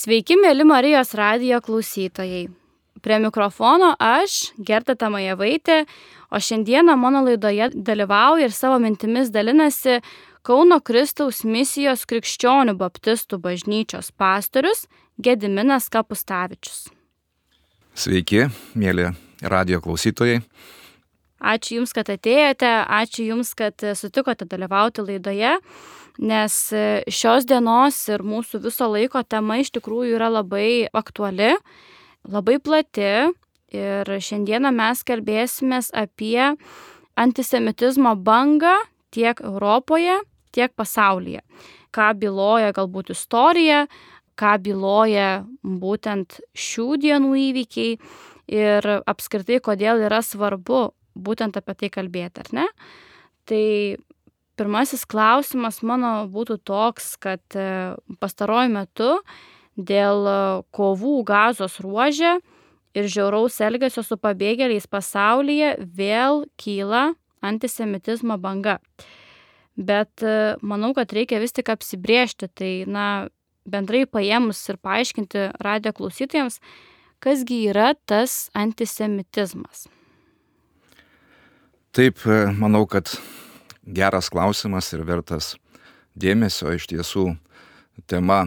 Sveiki, mėly Marijos radijo klausytojai. Prie mikrofono aš, Gerta Tamajevaitė, o šiandieną mano laidoje dalyvauja ir savo mintimis dalinasi Kauno Kristaus misijos krikščionių baptistų bažnyčios pastorius Gediminas Kapustavičius. Sveiki, mėly radio klausytojai. Ačiū Jums, kad atėjote, ačiū Jums, kad sutikote dalyvauti laidoje, nes šios dienos ir mūsų viso laiko tema iš tikrųjų yra labai aktuali, labai plati ir šiandieną mes kalbėsime apie antisemitizmo bangą tiek Europoje, tiek pasaulyje. Ką byloja galbūt istorija, ką byloja būtent šių dienų įvykiai ir apskritai, kodėl yra svarbu būtent apie tai kalbėti, ar ne? Tai pirmasis klausimas mano būtų toks, kad e, pastaruoju metu dėl kovų gazos ruožė ir žiauraus elgesio su pabėgėliais pasaulyje vėl kyla antisemitizmo banga. Bet e, manau, kad reikia vis tik apsibriežti, tai, na, bendrai paėmus ir paaiškinti radio klausytojams, kasgi yra tas antisemitizmas. Taip, e, manau, kad geras klausimas ir vertas dėmesio iš tiesų tema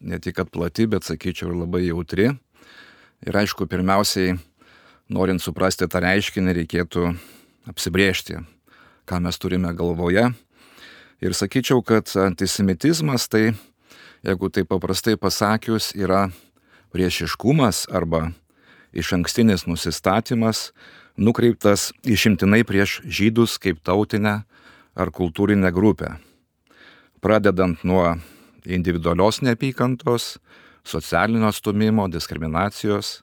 ne tik plati, bet sakyčiau ir labai jautri. Ir aišku, pirmiausiai, norint suprasti tą reiškinį, reikėtų apsibriežti, ką mes turime galvoje. Ir sakyčiau, kad antisemitizmas tai, jeigu tai paprastai pasakius, yra priešiškumas arba iš ankstinis nusistatymas nukreiptas išimtinai prieš žydus kaip tautinę ar kultūrinę grupę. Pradedant nuo individualios neapykantos, socialinio stumimo, diskriminacijos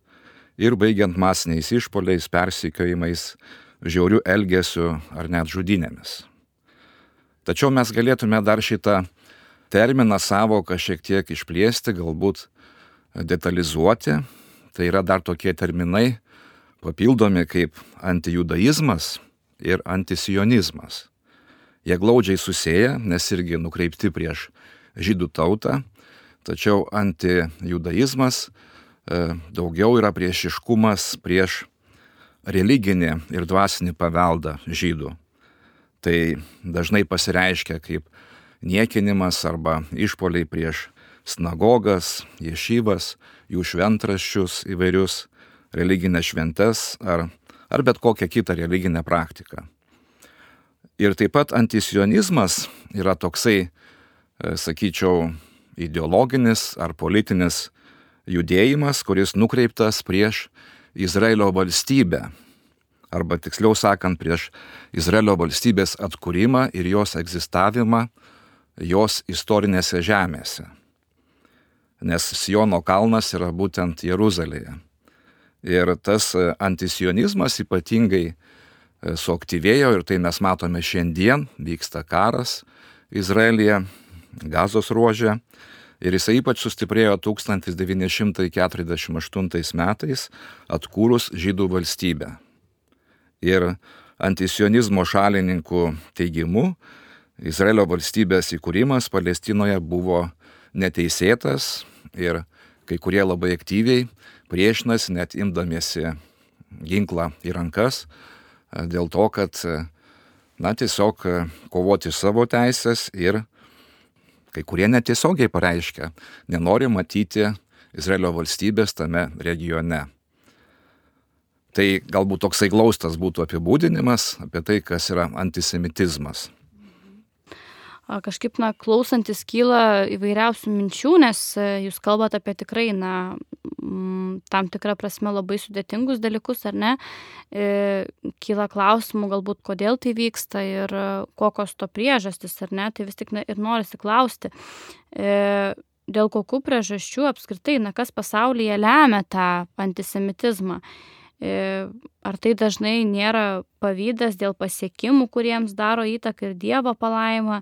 ir baigiant masiniais išpoliais, persikiojimais, žiaurių elgesių ar net žudinėmis. Tačiau mes galėtume dar šitą terminą savoką šiek tiek išplėsti, galbūt detalizuoti. Tai yra dar tokie terminai, papildomi kaip antijudaizmas ir antisionizmas. Jie glaudžiai susiję, nes irgi nukreipti prieš žydų tautą, tačiau antijudaizmas e, daugiau yra priešiškumas prieš religinį ir dvasinį paveldą žydų. Tai dažnai pasireiškia kaip niekinimas arba išpoliai prieš sinagogas, ješyvas, jų šventraščius įvairius, religinės šventes ar, ar bet kokią kitą religinę praktiką. Ir taip pat antisionizmas yra toksai, e, sakyčiau, ideologinis ar politinis judėjimas, kuris nukreiptas prieš Izraelio valstybę. Arba tiksliau sakant, prieš Izraelio valstybės atkūrimą ir jos egzistavimą jos istorinėse žemėse. Nes Siono kalnas yra būtent Jeruzalėje. Ir tas e, antisionizmas ypatingai suaktyvėjo ir tai mes matome šiandien, vyksta karas Izraelyje, gazos ruožė. Ir jisai ypač sustiprėjo 1948 metais atkūrus žydų valstybę. Ir antisionizmo šalininkų teigimu, Izraelio valstybės įkūrimas Palestinoje buvo neteisėtas ir kai kurie labai aktyviai priešinasi, net imdamiesi ginklą į rankas, e, dėl to, kad, e, na, tiesiog e, kovoti savo teisės ir kai kurie netiesiogiai pareiškia, nenori matyti Izraelio valstybės tame regione. Tai galbūt toksai glaustas būtų apibūdinimas apie tai, kas yra antisemitizmas kažkaip, na, klausantis kyla įvairiausių minčių, nes e, jūs kalbate apie tikrai, na, tam tikrą prasme labai sudėtingus dalykus, ar ne? E, kyla klausimų galbūt, kodėl tai vyksta ir e, kokios to priežastis, ar ne? Tai vis tik na, ir norisi klausti. Dėl kokių priežasčių apskritai, na, kas pasaulyje lemia tą antisemitizmą? Ar tai dažnai nėra pavydas dėl pasiekimų, kuriems daro įtaką ir Dievo palaima,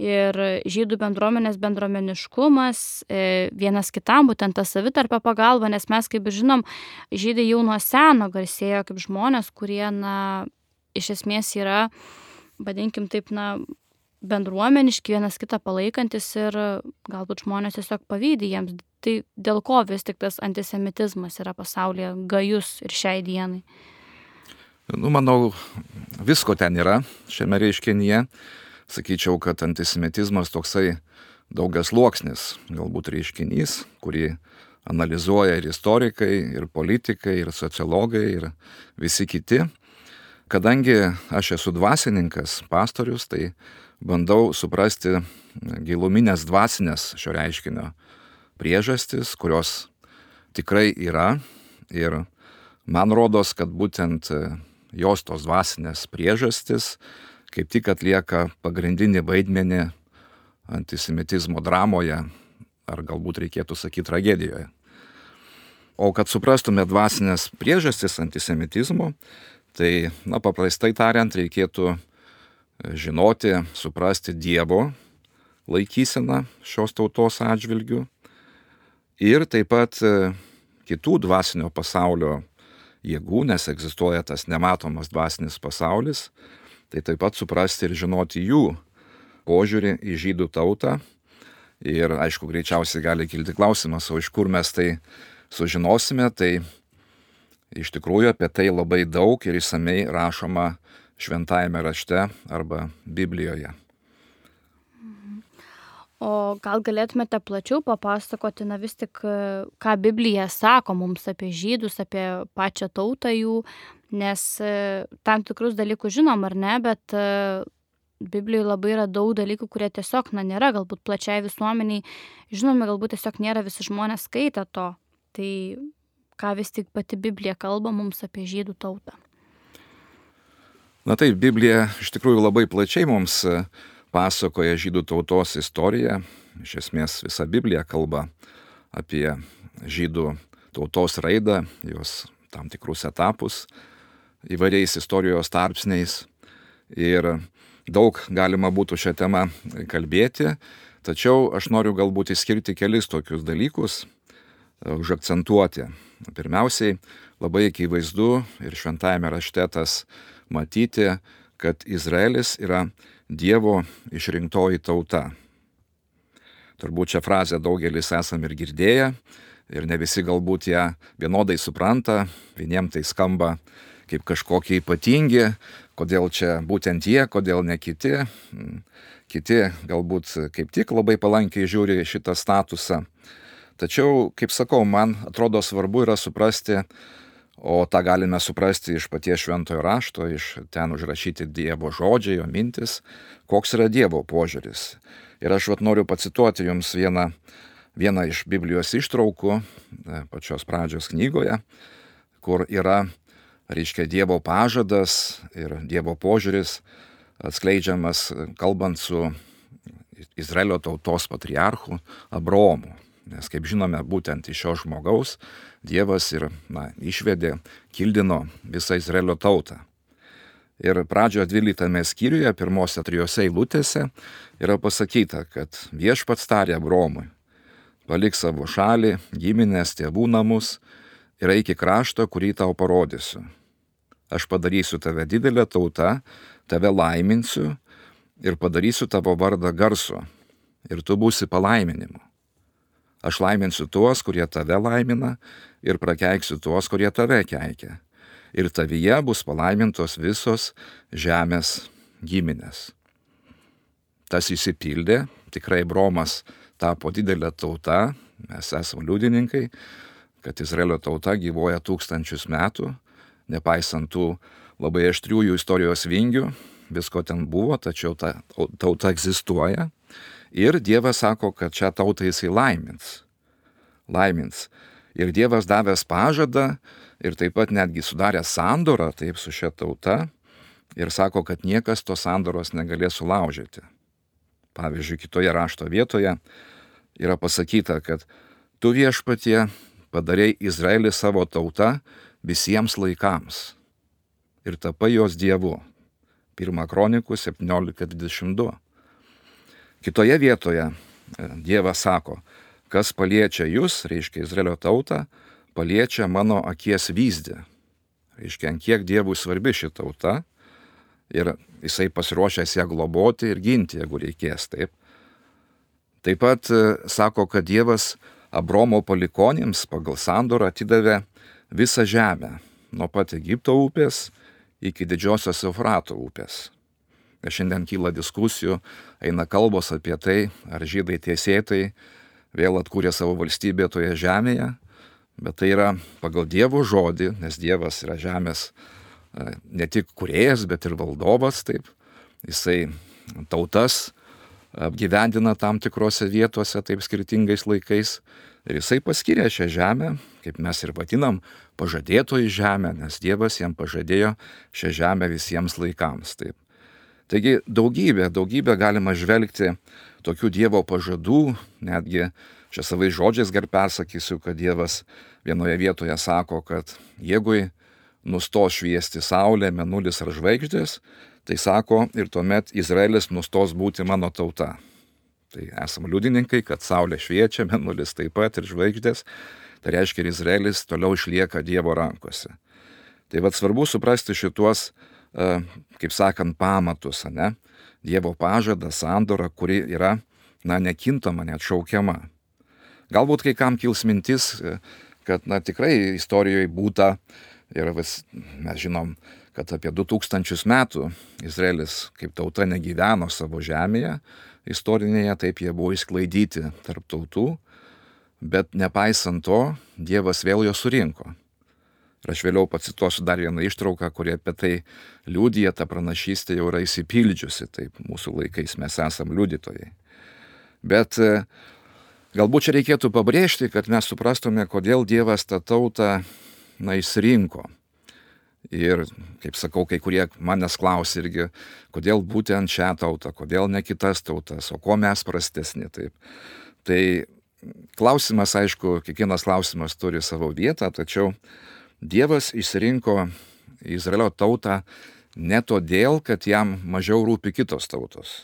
ir žydų bendruomenės bendruomeniškumas, e, vienas kitam, būtent ta savitarpio pagalba, nes mes, kaip žinom, žydai jau nuo seno garsėjo kaip žmonės, kurie, na, iš esmės yra, vadinkim taip, na, bendruomeniški, vienas kitą palaikantis ir galbūt žmonės tiesiog pavydį jiems tai dėl ko vis tik tas antisemitizmas yra pasaulyje gajus ir šiai dienai? Nu, manau, visko ten yra šiame reiškinyje. Sakyčiau, kad antisemitizmas toksai daugias luoksnis, galbūt reiškinys, kurį analizuoja ir istorikai, ir politikai, ir sociologai, ir visi kiti. Kadangi aš esu dvasininkas, pastorius, tai bandau suprasti giluminės dvasinės šio reiškinio priežastis, kurios tikrai yra. Ir man rodos, kad būtent jos tos dvasinės priežastis kaip tik atlieka pagrindinį vaidmenį antisemitizmo dramoje, ar galbūt reikėtų sakyti tragedijoje. O kad suprastume dvasinės priežastis antisemitizmo, tai, na, paprastai tariant, reikėtų e, žinoti, suprasti Dievo laikyseną šios tautos atžvilgių ir taip pat e, kitų dvasinio pasaulio jėgų, nes egzistuoja tas nematomas dvasinis pasaulis, tai taip pat suprasti ir žinoti jų požiūrį į žydų tautą. Ir aišku, greičiausiai gali kilti klausimas, o iš kur mes tai sužinosime, tai iš tikrųjų apie tai labai daug ir įsamei rašoma šventajame rašte arba Biblijoje. O gal galėtumėte plačiau papasakoti, na vis tik, ką Biblija sako mums apie žydus, apie pačią tautą jų, nes tam tikrus dalykus žinom ar ne, bet Biblijoje labai yra daug dalykų, kurie tiesiog, na, nėra galbūt plačiai visuomeniai, žinomi, galbūt tiesiog nėra visi žmonės skaitę to. Tai ką vis tik pati Biblija kalba mums apie žydų tautą. Na taip, Biblija iš tikrųjų labai plačiai mums e, pasakoja žydų tautos istoriją. Iš esmės visa Biblija kalba apie žydų tautos raidą, jos tam tikrus etapus įvairiais istorijos tarpsniais. Ir Daug galima būtų šią temą kalbėti, tačiau aš noriu galbūt įskirti kelis tokius dalykus, e, užakcentuoti. Pirmiausiai, labai akivaizdu ir šventajame rašte tas matyti, kad Izraelis yra Dievo išrinktoji tauta. Turbūt šią frazę daugelis esam ir girdėję ir ne visi galbūt ją vienodai supranta, vieniems tai skamba kaip kažkokie ypatingi, kodėl čia būtent jie, kodėl ne kiti. Kiti galbūt kaip tik labai palankiai žiūri šitą statusą. Tačiau, kaip sakau, man atrodo svarbu yra suprasti, o tą galime suprasti iš paties šventojo rašto, iš ten užrašyti Dievo žodžiai, jo mintis, koks yra Dievo požiūris. Ir aš vat noriu pacituoti jums vieną, vieną iš Biblijos ištraukų e, pačios pradžios knygoje, kur yra reiškia Dievo pažadas ir Dievo požiūris atskleidžiamas kalbant su Izraelio tautos patriarchu Abromu. Nes, kaip žinome, būtent iš šio žmogaus Dievas ir na, išvedė, kildino visą Izraelio tautą. Ir pradžioje 12 skyriuje, pirmose trijose eilutėse yra pasakyta, kad viešpats tarė Abromui, palik savo šalį, giminės, tėvų namus ir eik į kraštą, kurį tau parodysiu. Aš padarysiu tave didelę tautą, tave laiminsiu ir padarysiu tavo vardą garsu ir tu būsi palaiminimu. Aš laiminsiu tuos, kurie tave laimina ir prakeiksiu tuos, kurie tave keikia. Ir tavyje bus palaimintos visos žemės giminės. Tas įsipildė, tikrai Bromas tapo didelė tauta, mes esame liudininkai, kad Izraelio tauta gyvoja tūkstančius metų, nepaisant tų labai aštriųjų istorijos vingių, visko ten buvo, tačiau ta tauta egzistuoja. Ir Dievas sako, kad šią tautą jisai laimins. Laimins. Ir Dievas davęs pažadą ir taip pat netgi sudaręs sandorą taip su šia tauta ir sako, kad niekas tos sandoros negalės sulaužyti. Pavyzdžiui, kitoje rašto vietoje yra pasakyta, kad tu viešpatie padarėjai Izraelį savo tauta visiems laikams ir tapai jos dievu. 1 kronikų 17.22. Kitoje vietoje e, Dievas sako, kas paliečia jūs, reiškia Izraelio tautą, paliečia mano akies vyzdį. Reiškia, ant kiek Dievui svarbi ši tauta ir jisai pasiruošęs ją globoti ir ginti, jeigu reikės taip. Taip pat e, sako, kad Dievas Abromo palikonėms pagal sandorą atidavė visą žemę, nuo pat Egipto upės iki didžiosios Eufrato upės. Ir šiandien kyla diskusijų, eina kalbos apie tai, ar žydai tiesėtai vėl atkūrė savo valstybę toje žemėje, bet tai yra pagal Dievo žodį, nes Dievas yra žemės e, ne tik kuriejas, bet ir valdovas, taip. Jisai tautas apgyvendina tam tikrose vietose, taip skirtingais laikais. Ir jisai paskiria šią žemę, kaip mes ir vadinam, pažadėtojų žemę, nes Dievas jam pažadėjo šią žemę visiems laikams. Taip. Taigi daugybė, daugybė galima žvelgti tokių Dievo pažadų, netgi čia savai žodžiais gar persakysiu, kad Dievas vienoje vietoje sako, kad jeigu nustos šviesti Saulė, Menulis ar žvaigždės, tai sako ir tuomet Izraelis nustos būti mano tauta. Tai esame liudininkai, kad Saulė šviečia, Menulis taip pat ir žvaigždės, tai reiškia ir Izraelis toliau išlieka Dievo rankose. Tai vad svarbu suprasti šituos E, kaip sakant, pamatus, ne? Dievo pažadą, sandorą, kuri yra, na, nekintama, net šaukiama. Galbūt kai kam kils mintis, e, kad, na, tikrai istorijoje būta ir vis, mes žinom, kad apie 2000 metų Izraelis kaip tauta negyveno savo žemėje, istorinėje, taip jie buvo įsklaidyti tarp tautų, bet nepaisant to, Dievas vėl jo surinko. Ir aš vėliau pacituosiu dar vieną ištrauką, kurie apie tai liūdija, ta pranašystė jau yra įsipildžiusi, taip mūsų laikais mes esam liudytojai. Bet e, galbūt čia reikėtų pabrėžti, kad mes suprastume, kodėl Dievas tą tautą, na, įsirinko. Ir, kaip sakau, kai kurie manęs klausia irgi, kodėl būtent šią tautą, kodėl ne kitas tautas, o ko mes prastesni. Taip. Tai klausimas, aišku, kiekvienas klausimas turi savo vietą, tačiau Dievas išsirinko Izraelio tautą ne todėl, kad jam mažiau rūpi kitos tautos.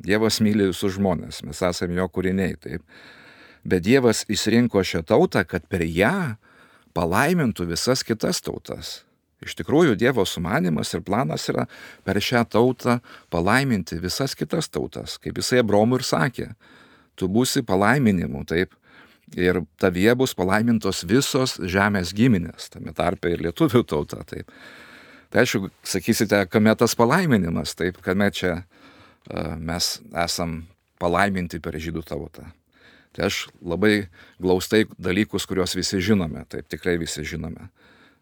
Dievas myli visus žmonės, mes esame jo kūriniai, taip. Bet Dievas išsirinko šią tautą, kad per ją palaimintų visas kitas tautas. Iš tikrųjų, Dievo sumanimas ir planas yra per šią tautą palaiminti visas kitas tautas, kaip jisai Abromui ir sakė. Tu būsi palaiminimu, taip, ir tavyje bus palaimintos visos žemės giminės, tame tarpe ir lietuvių tauta. Taip. Tai aišku, sakysite, kame tas palaiminimas, taip, kame čia uh, mes esam palaiminti per žydų tautą. Tai aš labai glaustai dalykus, kuriuos visi žinome, taip tikrai visi žinome.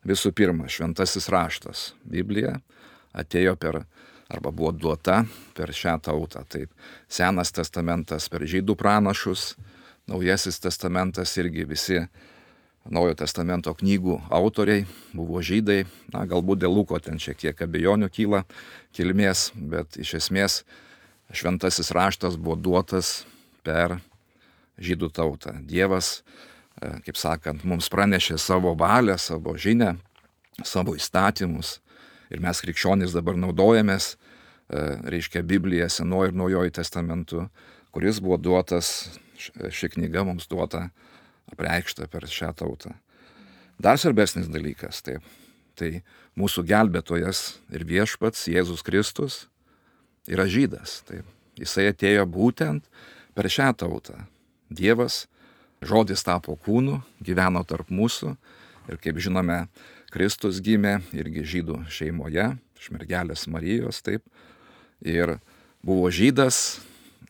Visų pirma, šventasis raštas, Biblija, atėjo per, arba buvo duota per šią tautą. Taip, Senas testamentas per žydų pranašus, Naujasis testamentas irgi visi Naujojo testamento knygų autoriai buvo žydai, na galbūt dėl Luko ten šiek tiek abejonių kyla kilmės, bet iš esmės šventasis raštas buvo duotas per žydų tautą. Dievas, kaip sakant, mums pranešė savo valią, savo žinę, savo įstatymus ir mes krikščionys dabar naudojamės, e, reiškia Bibliją, Senojo ir Naujojo testamentu, kuris buvo duotas ši knyga mums duota apreikšta per šią tautą. Dar svarbesnis dalykas, tai, tai mūsų gelbėtojas ir viešpats Jėzus Kristus yra žydas. Tai jisai atėjo būtent per šią tautą. Dievas, žodis tapo kūnu, gyveno tarp mūsų ir kaip žinome, Kristus gimė irgi žydų šeimoje, iš mergelės Marijos, taip. Ir buvo žydas,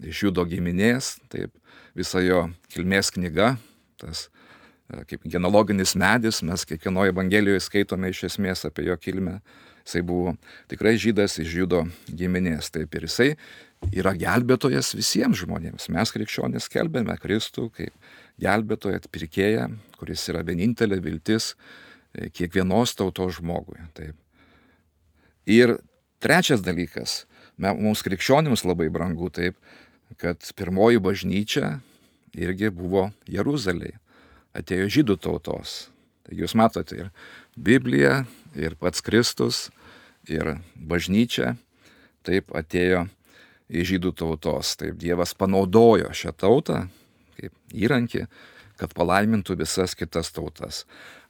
iš judo giminės, taip visa jo kilmės knyga, tas e, kaip genealoginis medis, mes kiekvienoje Evangelijoje skaitome iš esmės apie jo kilmę. Jisai buvo tikrai žydas iš žydo giminės, taip ir jisai yra gelbėtojas visiems žmonėms. Mes krikščionys kelbėme Kristų kaip gelbėtoją, atpirkėją, kuris yra vienintelė viltis e, kiekvienos tautos žmogui. Taip. Ir trečias dalykas, mums krikščionims labai brangu, taip, kad pirmoji bažnyčia irgi buvo Jeruzalėje, atėjo žydų tautos. Tai jūs matote ir Biblija, ir pats Kristus, ir bažnyčia taip atėjo į žydų tautos. Taip Dievas panaudojo šią tautą kaip įrankį, kad palaimintų visas kitas tautas.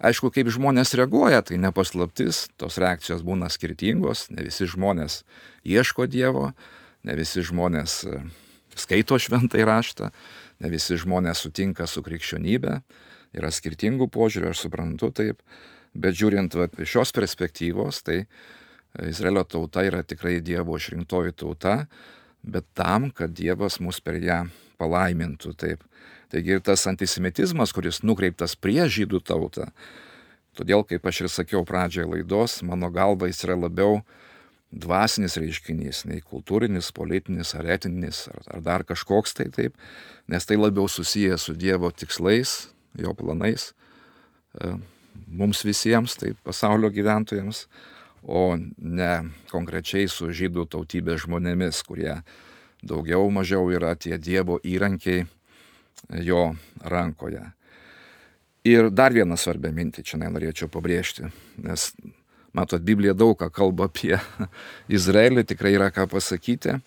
Aišku, kaip žmonės reaguoja, tai nepaslaptis, tos reakcijos būna skirtingos, ne visi žmonės ieško Dievo, ne visi žmonės skaito šventąjį raštą, ne visi žmonės sutinka su krikščionybė, yra skirtingų požiūrių, aš suprantu taip, bet žiūrint va, šios perspektyvos, tai Izraelio tauta yra tikrai Dievo išrinktoji tauta, bet tam, kad Dievas mus per ją palaimintų. Taip. Taigi ir tas antisemitizmas, kuris nukreiptas prieš žydų tautą, todėl, kaip aš ir sakiau pradžioje laidos, mano galva jis yra labiau dvasinis reiškinys, nei kultūrinis, politinis ar etinis, ar, ar dar kažkoks tai taip, nes tai labiau susijęs su Dievo tikslais, jo planais, e, mums visiems, tai pasaulio gyventojams, o ne konkrečiai su žydų tautybės žmonėmis, kurie daugiau mažiau yra tie Dievo įrankiai jo rankoje. Ir dar vieną svarbę mintį čia norėčiau pabrėžti, nes matot, Biblija daug ką kalba apie Izraelį, tikrai yra ką pasakyti,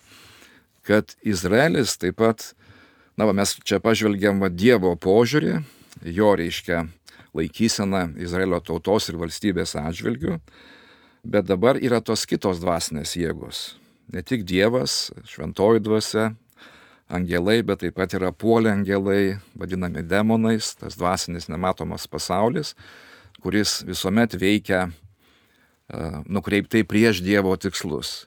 kad Izraelis taip pat, na, va, mes čia pažvelgiam va, Dievo požiūrį, jo reiškia laikysena Izraelio tautos ir valstybės atžvilgių, bet dabar yra tos kitos dvasinės jėgos. Ne tik Dievas, šventoji dvasia, angelai, bet taip pat yra puolė angelai, vadinami demonais, tas dvasinis nematomas pasaulis, kuris visuomet veikia uh, nukreiptai prieš Dievo tikslus.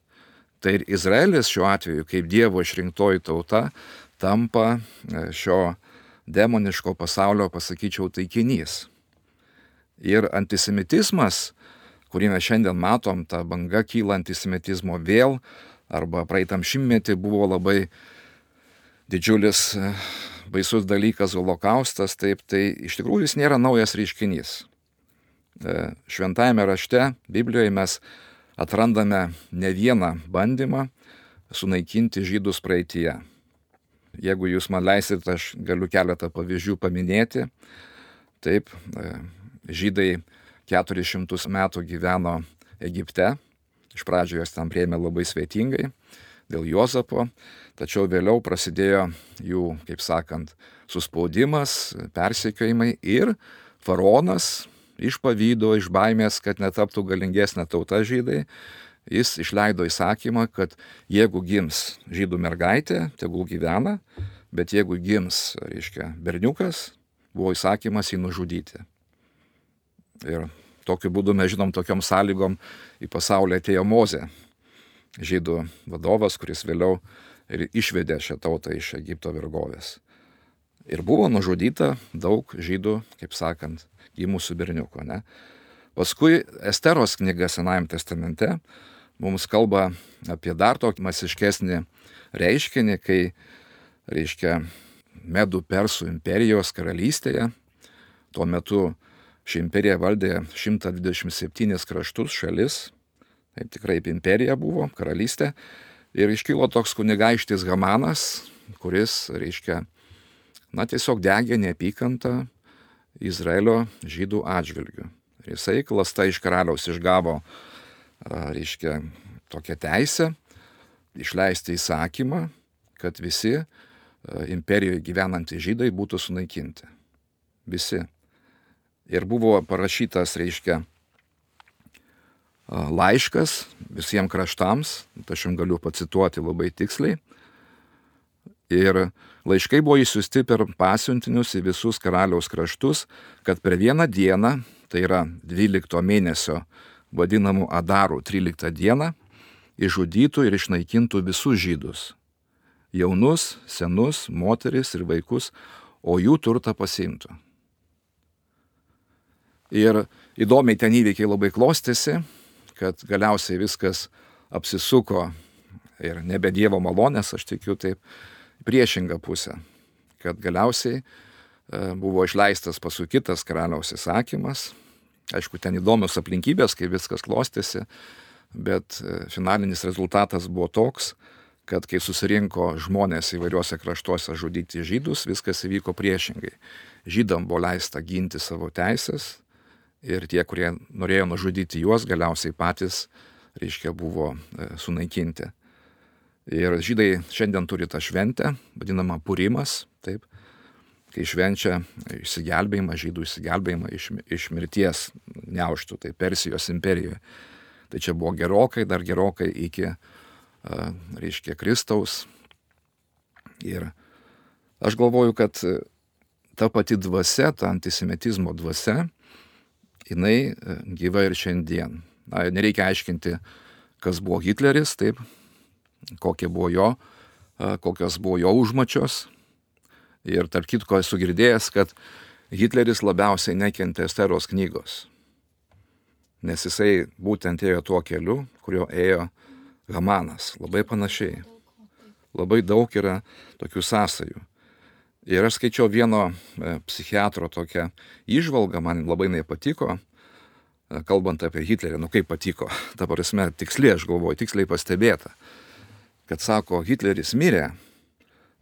Tai ir Izraelis šiuo atveju, kaip Dievo išrinktoji tauta, tampa šio demoniško pasaulio, pasakyčiau, taikinys. Ir antisemitizmas, kurį mes šiandien matom, ta banga kyla antisemitizmo vėl, arba praeitam šimtmetį buvo labai didžiulis e, baisus dalykas holokaustas, taip tai iš tikrųjų jis nėra naujas reiškinys. E, šventajame rašte, Biblijoje mes atrandame ne vieną bandymą sunaikinti žydus praeitie. Jeigu jūs man leisit, aš galiu keletą pavyzdžių paminėti. Taip, e, žydai 400 metų gyveno Egipte. Iš pradžio jos tam prieėmė labai sveitingai dėl Jozapo, tačiau vėliau prasidėjo jų, kaip sakant, suspaudimas, persekiojimai ir faraonas iš pavydo, iš baimės, kad netaptų galingesnė tauta žydai, jis išleido įsakymą, kad jeigu gims žydų mergaitė, tegul gyvena, bet jeigu gims, reiškia, berniukas, buvo įsakymas jį nužudyti. Ir tokiu būdu mes žinom, tokiom sąlygom į pasaulį atėjo Mozė, žydų vadovas, kuris vėliau ir išvedė šią tautą iš Egipto vergovės. Ir buvo nužudyta daug žydų, kaip sakant, gimusių berniukų. Ne? Paskui Esteros knyga Senajame testamente mums kalba apie dar tokį masiškesnį reiškinį, kai, reiškia, Medų Persų imperijos karalystėje, tuo metu ši imperija valdė 127 kraštus šalis, taip tikrai imperija buvo, karalystė. Ir iškilo toks kunigaištis Hamanas, kuris, reiškia, na tiesiog degė neapykantą Izraelio žydų atžvilgių. Ir jisai klasta iš karaliaus išgavo, reiškia, tokią teisę išleisti įsakymą, kad visi imperijoje gyvenantys žydai būtų sunaikinti. Visi. Ir buvo parašytas, reiškia, laiškas visiems kraštams, tai aš jums galiu pacituoti labai tiksliai. Ir laiškai buvo įsiusti per pasiuntinius į visus karaliaus kraštus, kad per vieną dieną, tai yra 12 mėnesio vadinamų Adarų 13 dieną, išžudytų ir išnaikintų visus žydus. Jaunus, senus, moteris ir vaikus, o jų turtą pasimtų. Ir įdomiai ten įvykiai labai klostėsi, kad galiausiai viskas apsisuko ir nebe Dievo malonės, aš tikiu taip, priešingą pusę, kad galiausiai e, buvo išleistas paskui kitas karaliaus įsakymas. Aišku, ten įdomios aplinkybės, kai viskas klostėsi, bet e, finalinis rezultatas buvo toks, kad kai susirinko žmonės įvairiuose kraštuose žudyti žydus, viskas įvyko priešingai. Žydam buvo leista ginti savo teisės, ir tie, kurie norėjo nužudyti juos, galiausiai patys, reiškia, buvo e, sunaikinti. Ir žydai šiandien turi tą šventę, vadinamą purimas, taip, kai švenčia išsigelbėjimą, žydų išsigelbėjimą iš, iš mirties neuštų, tai Persijos imperijoje. Tai čia buvo gerokai, dar gerokai iki, e, reiškia, Kristaus. Ir Aš galvoju, kad ta pati dvasia, ta antisemitizmo dvasia, jinai gyva ir šiandien. Na, nereikia aiškinti, kas buvo Hitleris, taip, kokie buvo jo, kokios buvo jo užmačios. Ir tarp kitko esu girdėjęs, kad Hitleris labiausiai nekentė Esteros knygos. Nes jisai būtent ėjo tuo keliu, kurio ėjo Hamanas. Labai panašiai. Labai daug yra tokių sąsajų. Ir aš skaičiau vieno e, psichiatro tokią išvalgą, man labai nepatiko, e, kalbant apie Hitlerį, nu kaip patiko, ta prasme, tiksliai, aš galvoju, tiksliai pastebėta, kad sako, Hitleris mirė,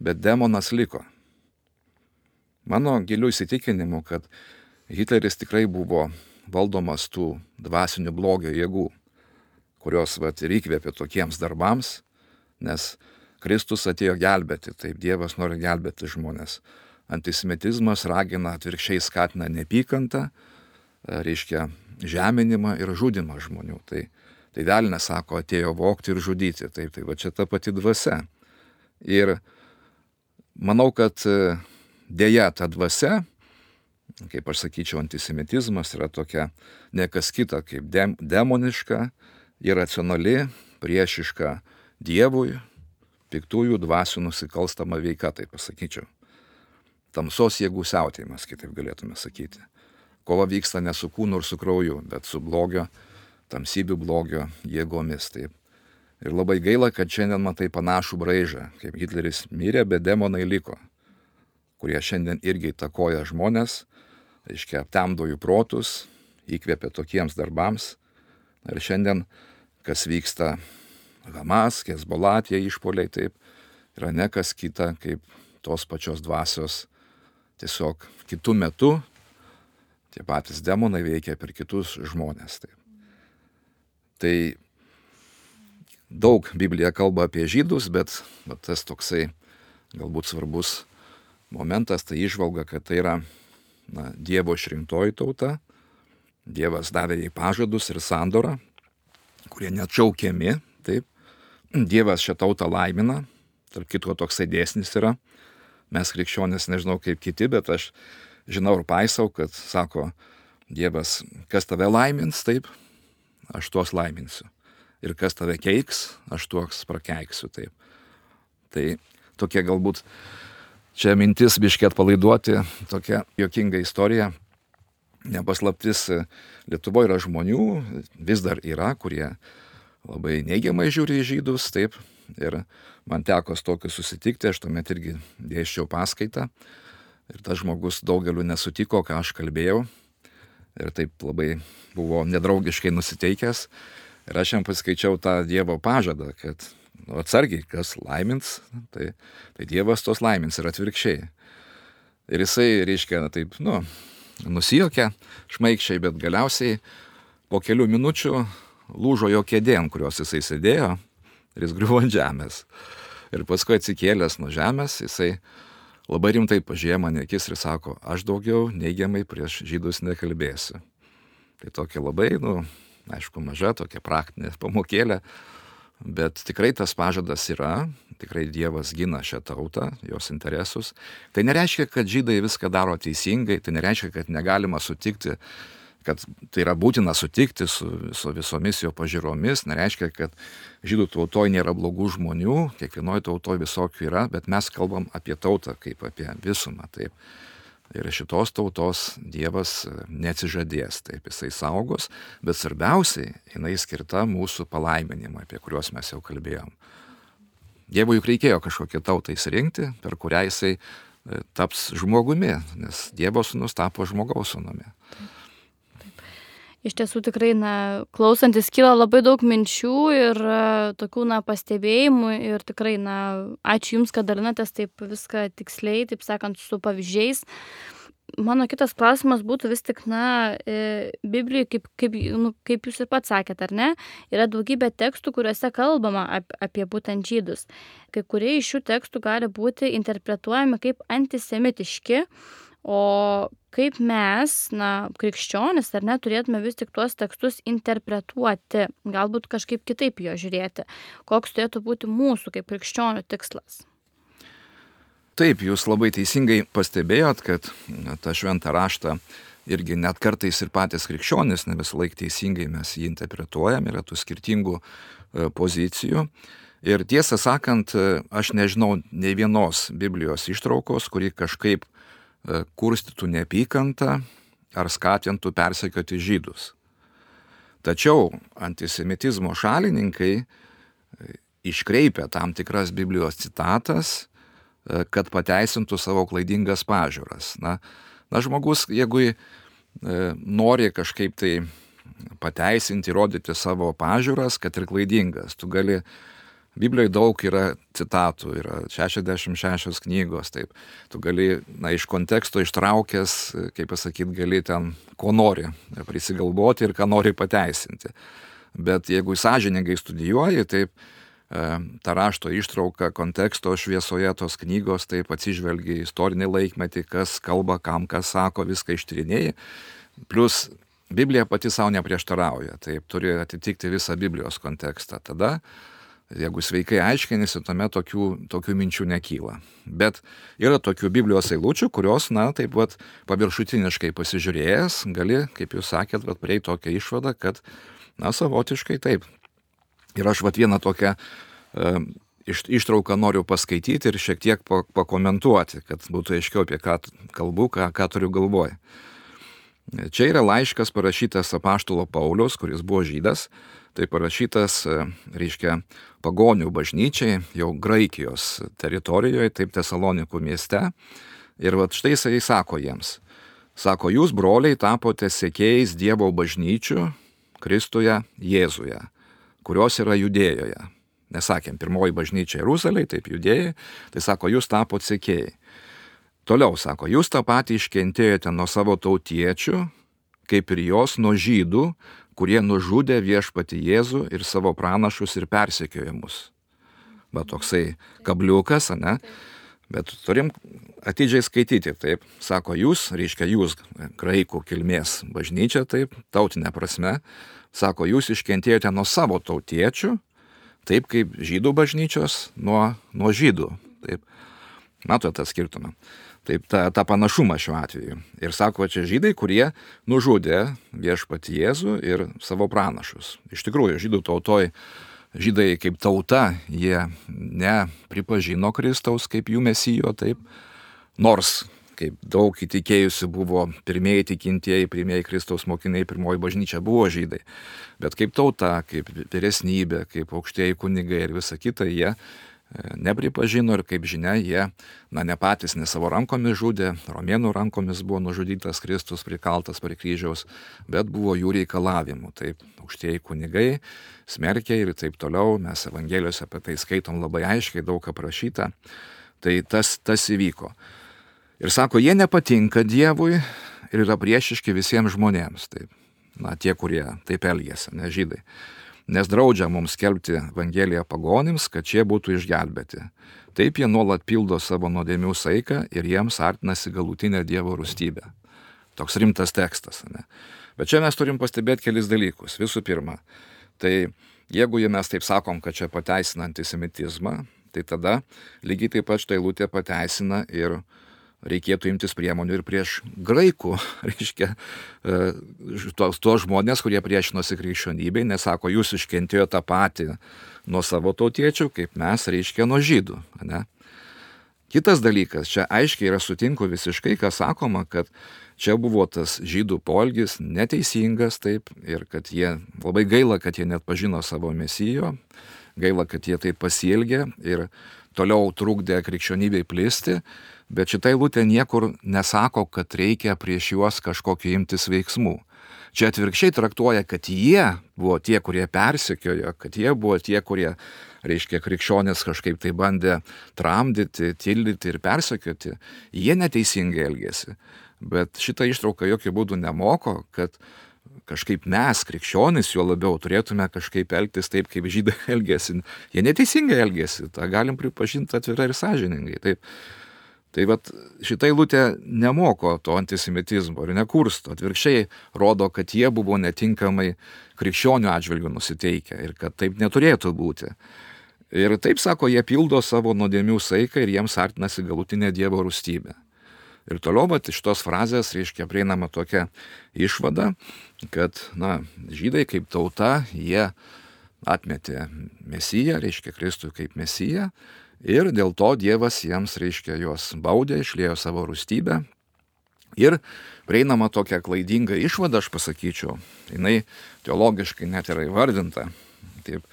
bet demonas liko. Mano giliu įsitikinimu, kad Hitleris tikrai buvo valdomas tų dvasinių blogio jėgų, kurios vat, ir įkvėpė tokiems darbams, nes Kristus atėjo gelbėti, taip Dievas nori gelbėti žmonės. Antisemitizmas ragina atvirkščiai skatina neapykantą, reiškia žeminimą ir žudimą žmonių. Tai, tai velnės sako, atėjo vokti ir žudyti. Taip, tai va čia ta pati dvasia. Ir manau, kad Deja, ta dvasia, kaip aš sakyčiau, antisemitizmas yra tokia ne kas kita kaip dem, demoniška, iracionali, priešiška Dievui, piktųjų dvasių nusikalstama veika, taip pasakyčiau. Tamsos jėgų siautėjimas, kitaip galėtume sakyti. Kova vyksta ne su kūnu ir su krauju, bet su blogio, tamsybių blogio jėgomis. Taip. Ir labai gaila, kad šiandien matai panašų braižą, kaip Hitleris mirė, bet demonai liko kurie šiandien irgi įtakoja žmonės, reiškia, aptemdo jų protus, įkvėpia tokiems darbams. Ir šiandien, kas vyksta Hamas, Hezbollah, tie išpoliai, taip, yra ne kas kita, kaip tos pačios dvasios tiesiog kitų metų tie patys demonai veikia per kitus žmonės. Taip. Tai daug Biblija kalba apie žydus, bet, bet tas toksai galbūt svarbus momentas, tai išvalga, kad tai yra na, Dievo išrinktoji tauta, Dievas davė jai pažadus ir sandorą, kurie neatšaukiami. Dievas šią tautą laimina, tarp kitko toksai dėsnis yra. Mes krikščionės nežinau kaip kiti, bet aš žinau ir paisau, kad sako Dievas, kas tave laimins, taip, aš tuos laiminsiu. Ir kas tave keiks, aš tuos prakeiksiu, taip. Tai tokie galbūt Čia mintis biškėt palaiduoti, tokia jokinga istorija. Nepaslaptis, Lietuvoje yra žmonių, vis dar yra, kurie labai neigiamai žiūri į žydus, taip. Ir man teko su tokiu susitikti, aš tuomet irgi dėščiau paskaitą. Ir tas žmogus daugeliu nesutiko, ką aš kalbėjau. Ir taip labai buvo nedraugiškai nusiteikęs. Ir aš jam paskaičiau tą Dievo pažadą, kad nu, atsargiai, kas laimins, tai, tai Dievas tos laimins ir atvirkščiai. Ir jisai, reiškia, taip, nu, nusijokia šmaikščiai, bet galiausiai po kelių minučių lūžo jo kėdėn, kurios jisai sėdėjo ir jis griuvo ant žemės. Ir paskui atsikėlęs nuo žemės, jisai labai rimtai pažiūrėjo mane akis ir sako, aš daugiau neigiamai prieš žydus nekalbėsiu. Tai tokia labai, nu, aišku, maža, tokia praktinė pamokėlė, Bet tikrai tas pažadas yra, tikrai Dievas gina šią tautą, jos interesus. Tai nereiškia, kad žydai viską daro teisingai, tai nereiškia, kad negalima sutikti, kad tai yra būtina sutikti su, su visomis jo pažiūromis, nereiškia, kad žydų tautoje nėra blogų žmonių, kiekvienoje tautoje visokių yra, bet mes kalbam apie tautą kaip apie visumą. Taip. Ir šitos tautos Dievas neatsižadės, taip jisai saugos, bet svarbiausiai jinai skirta mūsų palaiminimui, apie kuriuos mes jau kalbėjom. Dievui juk reikėjo kažkokią tautą įsirinkti, per kurią jisai e, taps žmogumi, nes Dievo sūnus tapo žmogaus sūnumi. Iš tiesų tikrai, na, klausantis kyla labai daug minčių ir e, tokių, na, pastebėjimų ir tikrai, na, ačiū Jums, kad dalinatės taip viską tiksliai, taip sakant, su pavyzdžiais. Mano kitas klausimas būtų vis tik, na, e, Biblijoje, kaip, kaip, nu, kaip Jūs ir pats sakėte, ar ne, yra daugybė tekstų, kuriuose kalbama ap, apie būtent žydus. Kai kurie iš šių tekstų gali būti interpretuojami kaip antisemitiški O kaip mes, na, krikščionis, ar ne, turėtume vis tik tuos tekstus interpretuoti, galbūt kažkaip kitaip jo žiūrėti, koks turėtų būti mūsų kaip krikščionių tikslas. Taip, jūs labai teisingai pastebėjot, kad tą šventą raštą irgi net kartais ir patys krikščionis, ne visą laiką teisingai mes jį interpretuojam, yra tų skirtingų e, pozicijų. Ir tiesą sakant, e, aš nežinau nei vienos Biblijos ištraukos, kuri kažkaip kurstytų neapykantą ar skatintų persekioti žydus. Tačiau antisemitizmo šalininkai iškreipia tam tikras Biblijos citatas E, kad pateisintų savo klaidingas pažiūras. Na, na žmogus, jeigu e, nori kažkaip tai pateisinti, rodyti savo pažiūras, kad ir klaidingas, tu gali Biblijoje daug yra citatų, yra 66 knygos, taip. Tu gali, na, iš konteksto ištraukęs, kaip pasakyti, gali ten, ko nori prisigalvoti ir ką nori pateisinti. Bet jeigu sąžiningai studijuoji, taip, E, tą rašto ištrauką konteksto šviesoje tos knygos, taip atsižvelgia į istorinį laikmetį, kas kalba, kam kas sako, viską ištyrinėjai. Plus Biblija pati savo neprieštarauja, taip turi atitikti visą Biblijos kontekstą. Tada, jeigu sveikai aiškinisi, tuomet tokių, tokių minčių nekyla. Bet yra tokių Biblijos eilučių, kurios, na, taip pat paviršutiniškai pasižiūrėjęs, gali, kaip jūs sakėt, prieiti tokią išvadą, kad, na, savotiškai taip, Ir aš vat vieną tokią e, iš, ištrauką noriu paskaityti ir šiek tiek pakomentuoti, kad būtų aiškiau apie ką kalbu, ką, ką turiu galvoje. Čia yra laiškas parašytas apaštulo Paulius, kuris buvo žydas, tai parašytas, e, reiškia, pagonių bažnyčiai, jau Graikijos teritorijoje, taip Tesalonikų mieste. Ir va štai jisai sako jiems, sako, jūs broliai tapote sėkėjais Dievo bažnyčių Kristuje Jėzuje kurios yra judėjoje. Nesakėm, pirmoji bažnyčia Jeruzalėje, taip judėjai, tai sako, jūs tapote sekėjai. Toliau sako, jūs tą patį iškentėjote nuo savo tautiečių, kaip ir jos nuo žydų, kurie nužudė viešpati Jėzų ir savo pranašus ir persekiojo mus. Va toksai kabliukas, ne? Bet turim atidžiai skaityti, taip, sako jūs, reiškia jūs, graikų kilmės bažnyčia, taip, tautinė prasme, Sako, jūs iškentėjote nuo savo tautiečių, taip kaip žydų bažnyčios nuo, nuo žydų. Taip. Matote tą skirtumą. Taip, tą, tą panašumą šiuo atveju. Ir sako, čia žydai, kurie nužudė viešpati Jėzų ir savo pranašus. Iš tikrųjų, žydų tautoj, žydai kaip tauta, jie nepripažino Kristaus kaip jų mesijo, taip. Nors kaip daug įtikėjusių buvo pirmieji tikintieji, pirmieji Kristaus mokiniai, pirmoji bažnyčia buvo žydai. Bet kaip tauta, kaip vyresnybė, kaip aukštieji kunigai ir visa kita, jie nepripažino ir kaip žinia, jie, na ne patys, ne savo rankomis žudė, romėnų rankomis buvo nužudytas Kristus prikaltas prie kryžiaus, bet buvo jų reikalavimų. Taip, aukštieji kunigai smerkė ir taip toliau, mes Evangelijose apie tai skaitom labai aiškiai, daug aprašyta. Tai tas, tas įvyko. Ir sako, jie nepatinka Dievui ir yra priešiški visiems žmonėms. Taip. Na, tie, kurie taip elgėsi, ne žydai. Nes draudžia mums skelbti Evangeliją pagonims, kad šie būtų išgelbėti. Taip jie nuolat pildo savo nuodėmių saiką ir jiems artinasi galutinė Dievo rūstybė. Toks rimtas tekstas. Ne? Bet čia mes turim pastebėti kelis dalykus. Visų pirma, tai jeigu mes taip sakom, kad čia pateisina antisemitizmą, tai tada lygiai taip pat štai lūtė pateisina ir reikėtų imtis priemonių ir prieš graikų, reiškia, e, tuos, tuos žmonės, kurie priešinosi krikščionybei, nesako, jūs iškentėjo tą patį nuo savo tautiečių, kaip mes, reiškia, nuo žydų. Ne? Kitas dalykas, čia aiškiai yra sutinku visiškai, kas sakoma, kad čia buvo tas žydų polgis neteisingas taip ir kad jie labai gaila, kad jie net pažino savo mesijo, gaila, kad jie taip pasielgė ir toliau trukdė krikščionybei plisti, bet šitą eilutę niekur nesako, kad reikia prieš juos kažkokį imtis veiksmų. Čia atvirkščiai traktuoja, kad jie buvo tie, kurie persekiojo, kad jie buvo tie, kurie, reiškia, krikščionės kažkaip tai bandė tramdyti, tildyti ir persekioti. Jie neteisingai elgėsi. Bet šitą ištrauką jokių būdų nemoko, kad kažkaip mes, krikščionys, juo labiau turėtume kažkaip elgtis taip, kaip žydai elgėsi. Jie neteisingai elgėsi, tą galim pripažinti atvirai ir sąžiningai. Taip. Tai vad šitą eilutę nemoko to antisemitizmo ir nekursto, atvirkščiai rodo, kad jie buvo netinkamai krikščionių atžvilgių nusiteikę ir kad taip neturėtų būti. Ir taip sako, jie pildo savo nuodėmių saiką ir jiems artinasi galutinė Dievo rūstybė. Ir toliau, bet iš tos frazės, reiškia, prieinama tokia išvada, kad, na, žydai kaip tauta, jie atmetė Mesiją, reiškia Kristų kaip Mesiją, ir dėl to Dievas jiems, reiškia, juos baudė, išlėjo savo rūstybę. Ir prieinama tokia klaidinga išvada, aš pasakyčiau, jinai teologiškai net yra įvardinta, taip,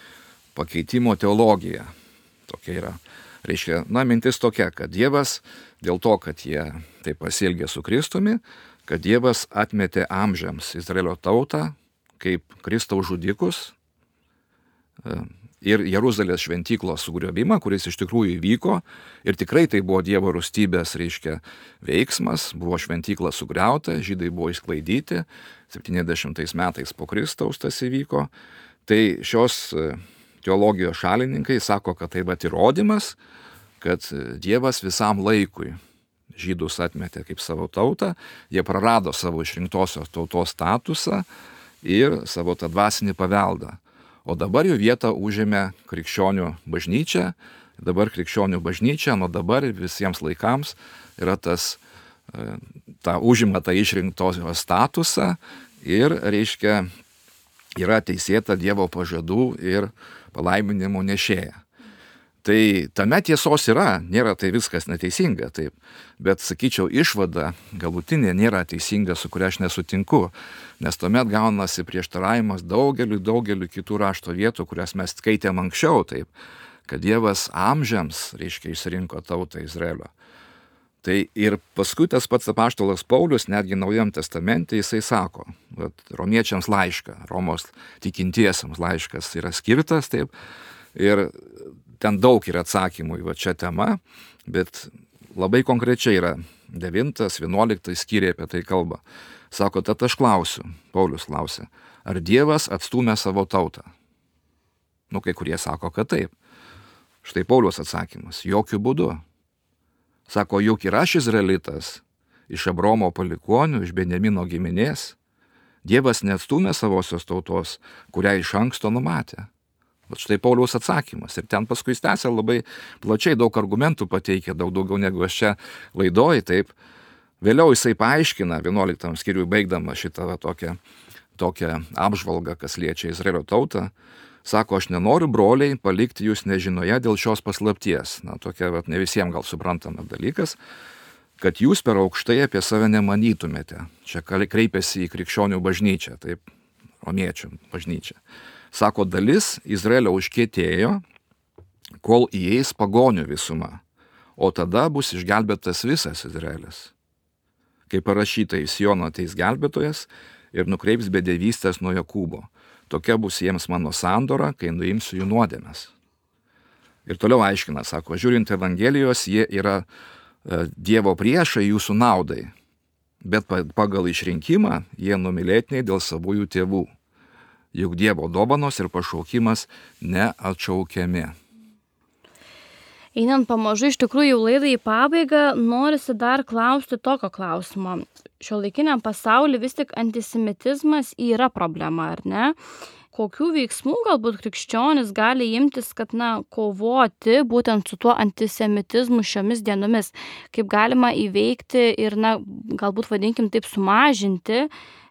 pakeitimo teologija. Tokia yra. Reiškia, na, mintis tokia, kad Dievas dėl to, kad jie taip pasielgė su Kristumi, kad Dievas atmetė amžiams Izraelio tautą kaip Kristaus žudikus ir Jeruzalės šventyklos sugriovimą, kuris iš tikrųjų įvyko ir tikrai tai buvo Dievo rūstybės, reiškia, veiksmas, buvo šventykla sugriauta, žydai buvo išsklaidyti, 70 metais po Kristaus tas įvyko. Tai šios e, teologijos šalininkai sako, kad tai va įrodymas, kad Dievas visam laikui žydus atmetė kaip savo tautą, jie prarado savo išrinktosios tautos statusą ir savo tą dvasinį paveldą. O dabar jų vietą užėmė krikščionių bažnyčia, dabar krikščionių bažnyčia nuo dabar visiems laikams yra tas, e, ta užima tą išrinktosios statusą ir, reiškia, yra teisėta Dievo pažadų ir palaiminimo nešėja. Tai tame tiesos yra, nėra tai viskas neteisinga, taip. Bet, sakyčiau, išvada galutinė nėra teisinga, su kuria aš nesutinku, nes tuomet gaunasi prieštaravimas daugeliu, daugeliu kitų rašto vietų, kurias mes skaitėm anksčiau, taip, kad Dievas amžiams, reiškia, išsirinko tautą Izraelio. Tai ir paskui tas pats apaštalas Paulius, netgi Naujam testamente, jisai sako, kad romiečiams laišką, Romos tikintiesiems laiškas yra skirtas, taip, ir ten daug yra atsakymų į čia temą, bet labai konkrečiai yra 9-11 skyriai apie tai kalba. Sako, tad aš klausiu, Paulius klausia, ar Dievas atstumė savo tautą? Nu, kai kurie sako, kad taip. Štai Paulius atsakymas, jokių būdų. Sako, juk ir aš izraelitas, iš Abromo palikonių, iš Benjamino giminės. Dievas neatstumė savosios tautos, kurią iš anksto numatė. Bet štai Pauliaus atsakymas. Ir ten paskui tęsia labai plačiai daug argumentų pateikia, daug daugiau negu aš čia laidoju. Taip. Vėliau jisai paaiškina, 11 skiriui baigdama šitą va, tokią, tokią apžvalgą, kas liečia Izraelio tautą, Sako, aš nenoriu, broliai, palikti jūs nežinoje dėl šios paslapties. Na, tokia, vat, ne visiems gal suprantama dalykas, kad jūs per aukštai apie save nemanytumėte. Čia kreipiasi į krikščionių bažnyčią, taip, romiečių bažnyčią. Sako, dalis Izraelio užkėtėjo, kol įeis pagonių visuma, o tada bus išgelbėtas visas Izraelis. Kaip parašyta, į Siono ateis gelbėtojas ir nukreips bedėvystės nuo Jokūbo tokia bus jiems mano sandora, kai nuimsiu jų nuodėmes. Ir toliau aiškina, sako, žiūrint Evangelijos, jie yra e, Dievo priešai jūsų naudai, bet pagal išrinkimą jie numylėtiniai dėl savųjų tėvų. Juk Dievo dovanos ir pašaukimas neatšaukiami. Einant pamažu iš tikrųjų laidai į pabaigą, norisi dar klausti tokio klausimo. Šio laikiniam pasauliu vis tik antisemitizmas yra problema, ar ne? Kokių veiksmų galbūt krikščionis gali imtis, kad, na, kovoti būtent su tuo antisemitizmu šiomis dienomis, kaip galima įveikti ir, na, galbūt vadinkim taip sumažinti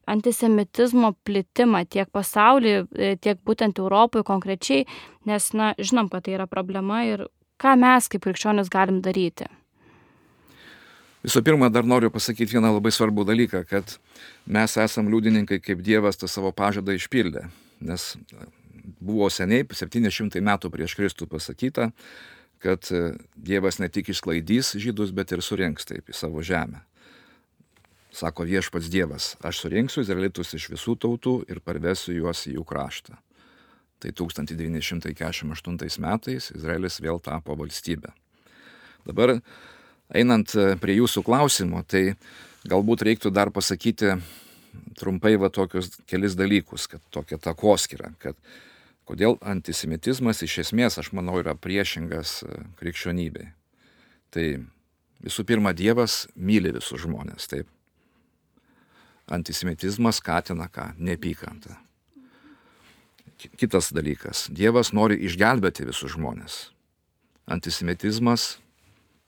antisemitizmo plitimą tiek pasaulyje, tiek būtent Europoje konkrečiai, nes, na, žinom, kad tai yra problema ir ką mes kaip krikščionis galim daryti? Visų pirma, dar noriu pasakyti vieną labai svarbų dalyką, kad mes esam liudininkai, kaip Dievas tą savo pažadą išpildė. Nes buvo seniai, 700 metų prieš Kristų pasakyta, kad Dievas ne tik išsklaidys žydus, bet ir surinks taip į savo žemę. Sako viešpats Dievas, aš surinksiu izraelitus iš visų tautų ir parvesiu juos į jų kraštą. Tai 1948 metais Izraelis vėl tapo valstybė. Dabar einant e, prie jūsų klausimo, tai galbūt reiktų dar pasakyti trumpai va tokius kelis dalykus, kad tokia takoskira, kad kodėl antisemitizmas iš esmės, aš manau, yra priešingas e, krikščionybei. Tai visų pirma, Dievas myli visus žmonės, taip. Antisemitizmas skatina ką? Nepykantą. kitas dalykas. Dievas nori išgelbėti visus žmonės. Antisemitizmas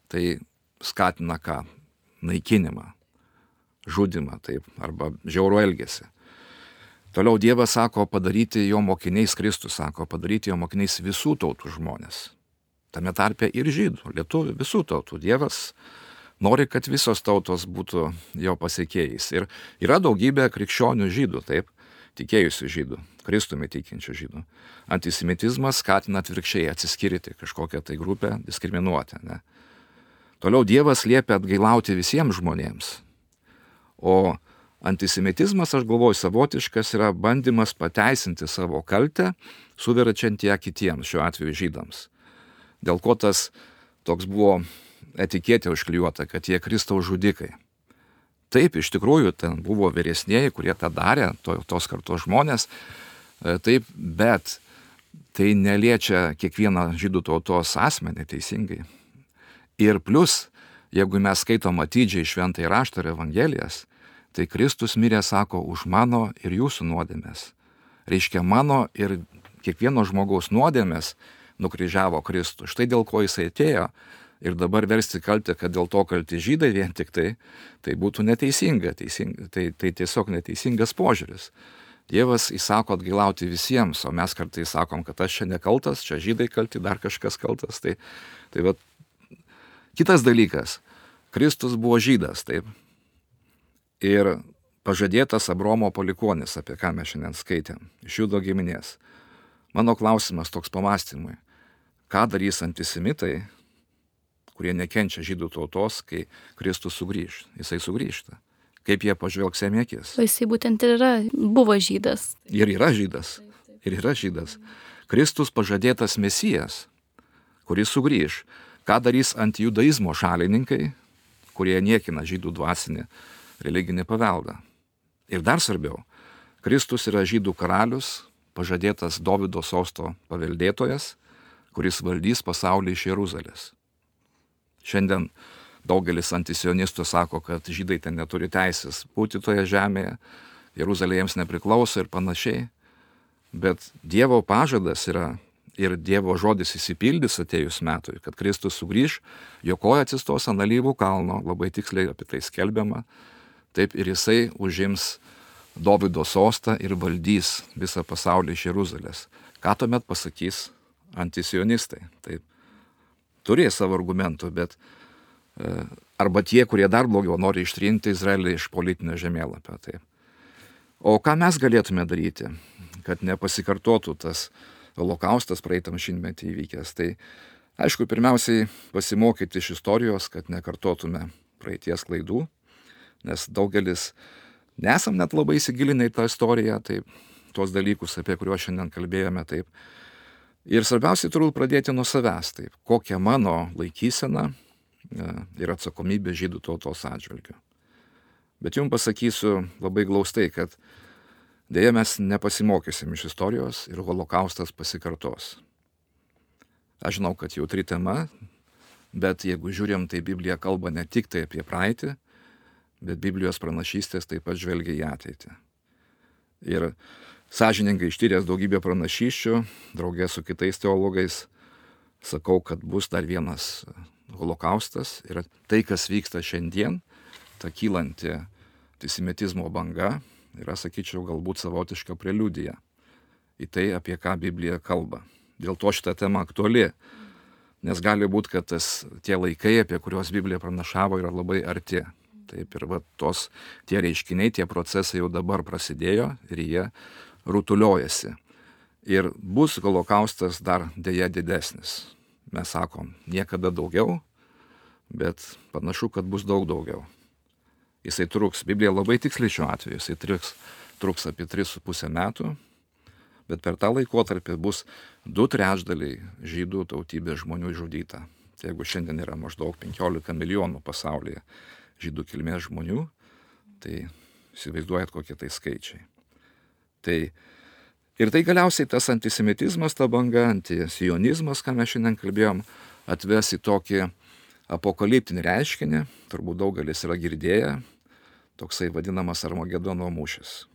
tai skatina ką? Naikinimą, žudimą, taip, arba žiauro elgesį. Toliau Dievas sako padaryti jo mokiniais, Kristus sako padaryti jo mokiniais visų tautų žmonės. Tame tarpe ir žydų, lietuvių, visų tautų. Dievas nori, kad visos tautos būtų jo pasiekėjais. Ir yra daugybė krikščionių žydų, taip, tikėjusių žydų, Kristumi tikinčių žydų. Antisemitizmas skatina atvirkščiai atsiskirti kažkokią tai grupę, diskriminuoti. Ne? Toliau Dievas liepia atgailauti visiems žmonėms. O antisemitizmas, aš galvoju, savotiškas yra bandymas pateisinti savo kaltę, suverčiant ją kitiems, šiuo atveju žydams. Dėl ko tas toks buvo etiketė užklijuota, kad jie Kristaus žudikai. Taip, iš tikrųjų, ten buvo vyresnėji, kurie tą darė, to, tos kartos žmonės, e, taip, bet tai neliečia kiekvieną žydų tautos asmenį teisingai. Ir plus, jeigu mes skaitom atidžiai šventai raštą ir evangelijas, tai Kristus mirė, sako, už mano ir jūsų nuodėmės. Reiškia, mano ir kiekvieno žmogaus nuodėmės nukryžiavo Kristų. Štai dėl ko jisai atėjo ir dabar versti kaltę, kad dėl to kalti žydai vien tik tai, tai būtų neteisinga, teisinga tai, tai tiesiog neteisingas požiūris. Dievas įsako atgailauti visiems, o mes kartais sakom, kad aš čia nekaltas, čia žydai kalti, dar kažkas kaltas. Tai, tai va, kitas dalykas, Kristus buvo žydas, taip. Ir pažadėtas Abromo palikonis, apie ką mes šiandien skaitėm, iš judo giminės. Mano klausimas toks pamastymui, ką darys antisemitai, kurie nekenčia žydų tautos, kai Kristus sugrįž. Jisai sugrįžta. Kaip jie pažvelgs jam akis. O jisai būtent ir yra, buvo žydas. Ir yra žydas. Ir yra žydas. Kristus pažadėtas mesijas, kuris sugrįž. Ką darys antijudaizmo šalininkai, kurie niekina žydų dvasinį religinį paveldą. Ir dar svarbiau, Kristus yra žydų karalius, pažadėtas Davido sosto paveldėtojas, kuris valdys pasaulį iš Jeruzalės. Šiandien daugelis antisionistų sako, kad žydai ten neturi teisės būti toje žemėje, Jeruzalė jiems nepriklauso ir panašiai. Bet Dievo pažadas yra ir Dievo žodis įsipildys atėjus metui, kad Kristus sugrįž, jo koja atsistos ant alyvų kalno, labai tiksliai apie tai skelbiama, taip ir jisai užims Dovido sostą ir valdys visą pasaulį iš Jeruzalės. Ką tuomet pasakys antisionistai? Taip, turės savo argumentų, bet e, arba tie, kurie dar blogiau nori ištrinti Izraelį iš politinio žemėlapio. Tai. O ką mes galėtume daryti, kad nepasikartotų tas holokaustas praeitam šimtmetį įvykęs? Tai aišku, pirmiausiai pasimokyti iš istorijos, kad nekartotume praeities klaidų, nes daugelis nesam net labai įsigilinę į tą istoriją, tai tuos dalykus, apie kuriuos šiandien kalbėjome, taip Ir svarbiausia turbūt pradėti nuo savęs, taip, kokia mano laikysena e, ir atsakomybė žydų tautos atžvilgiu. Bet jums pasakysiu labai glaustai, kad dėja mes nepasimokysim iš istorijos ir holokaustas pasikartos. Aš žinau, kad jautri tema, bet jeigu žiūrėm, tai Biblija kalba ne tik tai apie praeitį, bet Biblijos pranašystės taip pat žvelgia į ateitį. Ir sąžiningai ištyręs daugybę pranašyščių, draugė su kitais teologais, sakau, kad bus dar vienas holokaustas ir tai, kas vyksta šiandien, ta kylanti antisemitizmo banga, yra, sakyčiau, galbūt savotiška preliudija į tai, apie ką Biblija kalba. Dėl to šita tema aktuali, nes gali būti, kad tas, tie laikai, apie kuriuos Biblija pranašavo, yra labai arti. Taip ir va, tos, tie reiškiniai, tie procesai jau dabar prasidėjo ir jie rutuliojasi. Ir bus holokaustas dar dėja didesnis. Mes sakom, niekada daugiau, bet panašu, kad bus daug daugiau. Jisai truks, Biblija labai tiksliai šiuo atveju, jisai truks, truks apie 3,5 metų, bet per tą laikotarpį bus du trečdaliai žydų tautybės žmonių žudyta. Tai jeigu šiandien yra maždaug 15 milijonų pasaulyje žydų kilmės žmonių, tai įsivaizduojat kokie tai skaičiai. Tai ir tai galiausiai tas antisemitizmas, ta banga, antisionizmas, ką mes šiandien kalbėjom, atves į tokį apokaliptinį reiškinį, turbūt daugelis yra girdėję, toksai vadinamas Armagedono mūšis.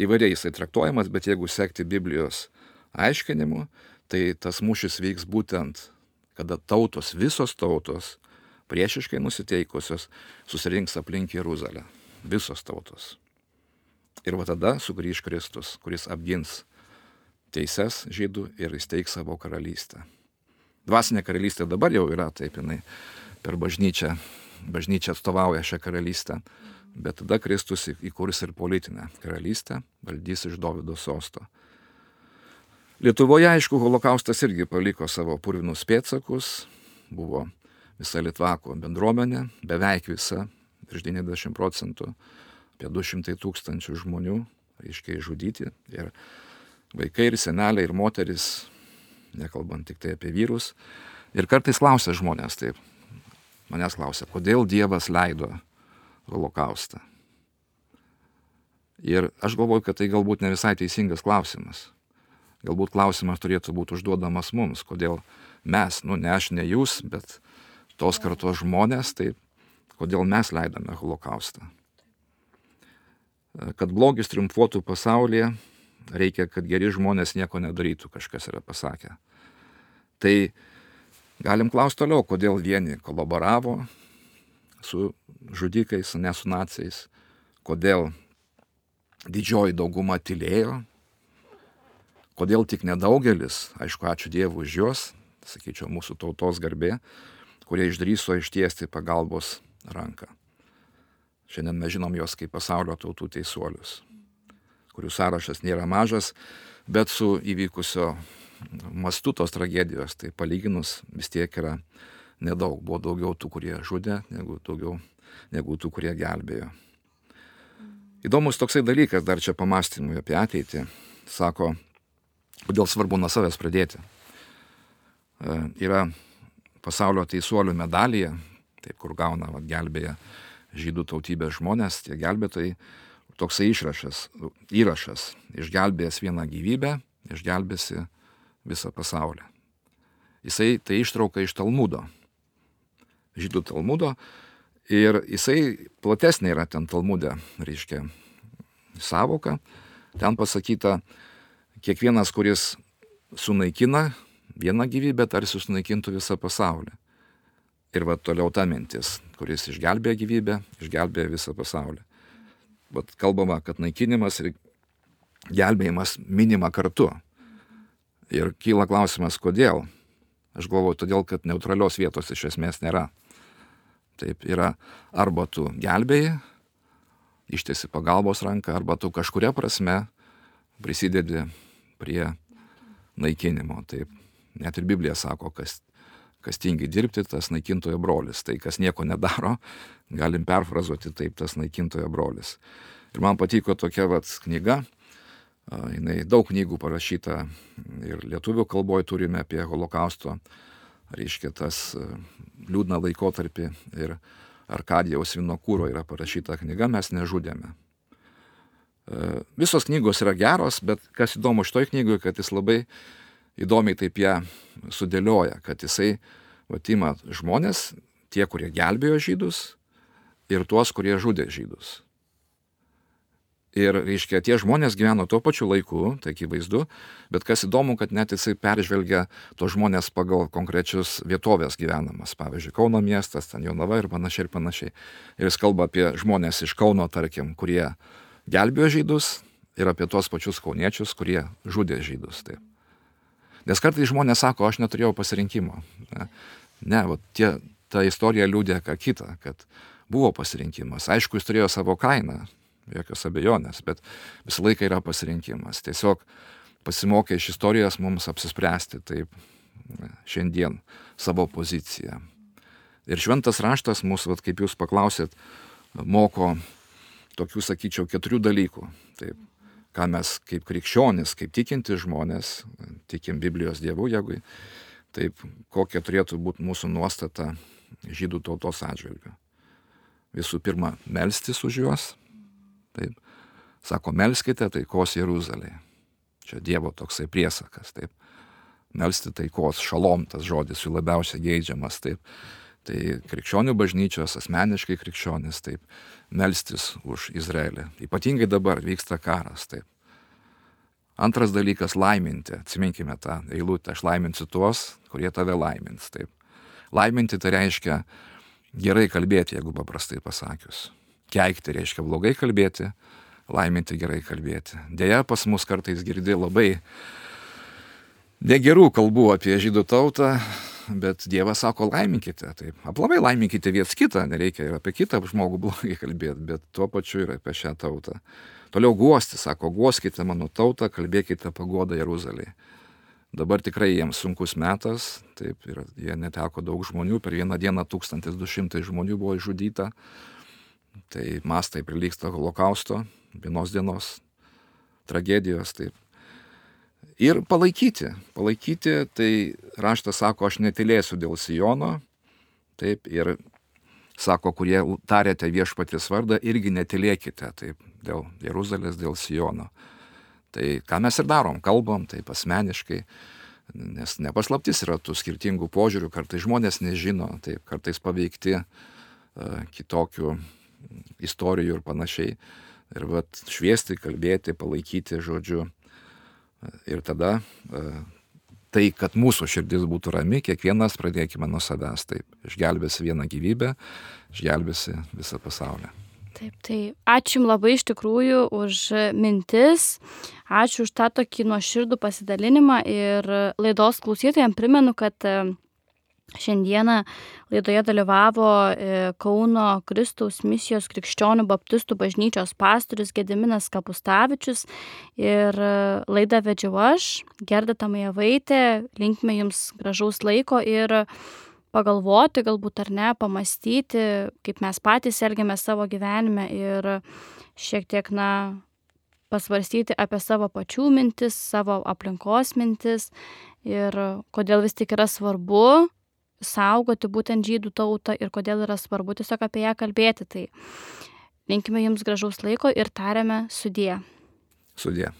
įvairiai jisai traktuojamas, bet jeigu sekti Biblijos aiškinimu, tai tas mūšis vyks būtent, kada tautos, visos tautos, priešiškai nusiteikusios, susirinks aplink Jeruzalę. Visos tautos. Ir va tada sugrįž Kristus, kuris apgins teises žydų ir įsteigs savo karalystę. Dvasinė karalystė dabar jau yra, taip jinai per bažnyčią, bažnyčia atstovauja šią karalystę, bet tada Kristus įkurs ir politinę karalystę, valdys iš Davido sosto. Lietuvoje, aišku, holokaustas irgi paliko savo purvinus pėtsakus, buvo visa Litvako bendruomenė, beveik visa, virš 90 procentų, apie 200 tūkstančių žmonių, aiškiai žudyti ir vaikai ir seneliai ir moteris, nekalbant tik tai apie vyrus. Ir kartais klausia žmonės taip, manęs klausia, kodėl Dievas leido holokaustą. Ir aš galvoju, kad tai galbūt ne visai teisingas klausimas. Galbūt klausimas turėtų būti užduodamas mums, kodėl mes, nu ne aš, ne jūs, bet tos kartos žmonės, tai kodėl mes leidame holokaustą. Kad blogis triumfuotų pasaulyje, reikia, kad geri žmonės nieko nedarytų, kažkas yra pasakę. Tai galim klausti toliau, kodėl vieni kolaboravo su žudikais, ne su naciais, kodėl didžioji dauguma tylėjo, Kodėl tik nedaugelis, aišku, ačiū Dievui už juos, sakyčiau, mūsų tautos garbė, kurie išdryso ištiesti pagalbos ranką. Šiandien mes žinom juos kaip pasaulio tautų teisuolius, kurių sąrašas nėra mažas, bet su įvykusio mastu tos tragedijos, tai palyginus vis tiek yra nedaug. Buvo daugiau tų, kurie žudė, negu, daugiau, negu tų, kurie gelbėjo. Įdomus toksai dalykas dar čia pamastymui apie ateitį. Sako, Kodėl svarbu nuo savęs pradėti? E, yra pasaulio teisuolių medalija, taip kur gauna, va, gelbėja žydų tautybės žmonės, tie gelbėtojai, toksai išrašas, įrašas, išgelbėjęs vieną gyvybę, išgelbėsi visą pasaulį. Jisai tai ištrauka iš Talmudo, žydų Talmudo, ir jisai platesnė yra ten Talmude, reiškia, savoka, ten pasakyta, kiekvienas, kuris sunaikina vieną gyvybę, tarsi sunaikintų visą pasaulį. Ir va toliau ta mintis, kuris išgelbėja gyvybę, išgelbėja visą pasaulį. Vat kalbama, kad naikinimas ir gelbėjimas minima kartu. Ir kyla klausimas, kodėl. Aš galvoju, todėl, kad neutralios vietos iš esmės nėra. Taip yra arba tu gelbėjai, ištiesi pagalbos ranką, arba tu kažkuria prasme prisidedi prie naikinimo. Taip, net ir Biblija sako, kas, kas tingi dirbti, tas naikintojo brolis. Tai kas nieko nedaro, galim perfrazuoti taip, tas naikintojo brolis. Ir man patiko tokia vat knyga, jinai daug knygų parašyta ir lietuvių kalboje turime apie holokausto, reiškia tas liūdną laikotarpį ir Arkadijaus Vinokūro yra parašyta knyga Mes nežudėme. Visos knygos yra geros, bet kas įdomu šitoj knygoje, kad jis labai įdomiai taip ją sudėlioja, kad jisai vatima žmonės, tie, kurie gelbėjo žydus ir tuos, kurie žudė žydus. Ir, reiškia, tie žmonės gyveno tuo pačiu laiku, tai akivaizdu, bet kas įdomu, kad net jisai peržvelgia tos žmonės pagal konkrečius vietovės gyvenamas, pavyzdžiui, Kauno miestas, ten Jonava ir panašiai ir panašiai. Ir jis kalba apie žmonės iš Kauno, tarkim, kurie gelbėjo žydus ir apie tuos pačius kauniečius, kurie žudė žydus. Taip. Nes kartais žmonės sako, aš neturėjau pasirinkimo. Ne, va, tie, ta istorija liūdė ką kitą, kad buvo pasirinkimas. Aišku, jis turėjo savo kainą, jokios abejonės, bet visą laiką yra pasirinkimas. Tiesiog pasimokę iš istorijos mums apsispręsti taip šiandien savo poziciją. Ir šventas raštas mūsų, vat, kaip jūs paklausėt, moko tokių, sakyčiau, keturių dalykų. Taip, ką mes kaip krikščionis, kaip tikinti žmonės, tikim Biblijos dievų, jeigu, taip, kokia turėtų būti mūsų nuostata žydų tautos atžvilgiu. Visų pirma, melstis už juos. Taip, sako, melskite taikos Jeruzalėje. Čia Dievo toksai priesakas, taip. Melsti taikos, šalom tas žodis jų labiausiai geidžiamas, taip. Tai krikščionių bažnyčios, asmeniškai krikščionis, taip, melstis už Izraelį. Ypatingai dabar vyksta karas, taip. Antras dalykas - laiminti. Atsiminkime tą eilutę. Aš laiminsiu tuos, kurie tave laimins. Taip. Laiminti tai reiškia gerai kalbėti, jeigu paprastai pasakius. Keikti reiškia blogai kalbėti, laiminti gerai kalbėti. Deja, pas mus kartais girdi labai negerų kalbų apie žydų tautą, bet Dievas sako laiminkite. Taip, aplamai laiminkite viens kitą, nereikia ir apie kitą žmogų blogai kalbėti, bet tuo pačiu ir apie šią tautą. Toliau guosti, sako, guoskite mano tautą, kalbėkite pagodą Jeruzalėje. Dabar tikrai jiems sunkus metas, taip, ir jie neteko daug žmonių, per vieną dieną 1200 žmonių buvo išžudyta, tai mastai prilyksta holokausto, vienos dienos tragedijos, taip. Ir palaikyti, palaikyti, tai raštas sako, aš netilėsiu dėl Sijono, taip, ir sako, kurie tarėte viešpaties vardą, irgi netilėkite, taip, dėl Jeruzalės, dėl Sijono. Tai ką mes ir darom, kalbam, taip asmeniškai, nes nepaslaptis yra tų skirtingų požiūrių, kartais žmonės nežino, taip, kartais paveikti uh, kitokių istorijų ir panašiai. Ir vat šviesti, kalbėti, palaikyti, žodžiu. Ir tada uh, tai, kad mūsų širdis būtų rami, kiekvienas pradėkime nuo savęs. Taip, išgelbėsi vieną gyvybę, išgelbėsi visą pasaulį. Taip, tai ačiū Jums labai iš tikrųjų už mintis, ačiū už tą tokį nuoširdų pasidalinimą ir laidos klausytojams primenu, kad Šiandieną laidoje dalyvavo Kauno Kristaus misijos krikščionių baptistų bažnyčios pastorius Gediminas Kapustavičius ir laidą vedžiau aš, Gerda Tamajavaitė, linkime Jums gražaus laiko ir pagalvoti galbūt ar ne, pamastyti, kaip mes patys elgiamės savo gyvenime ir šiek tiek, na, pasvarstyti apie savo pačių mintis, savo aplinkos mintis ir kodėl vis tik yra svarbu saugoti būtent žydų tautą ir kodėl yra svarbu tiesiog apie ją kalbėti. Tai linkime jums gražaus laiko ir tariame sudie. Sudie.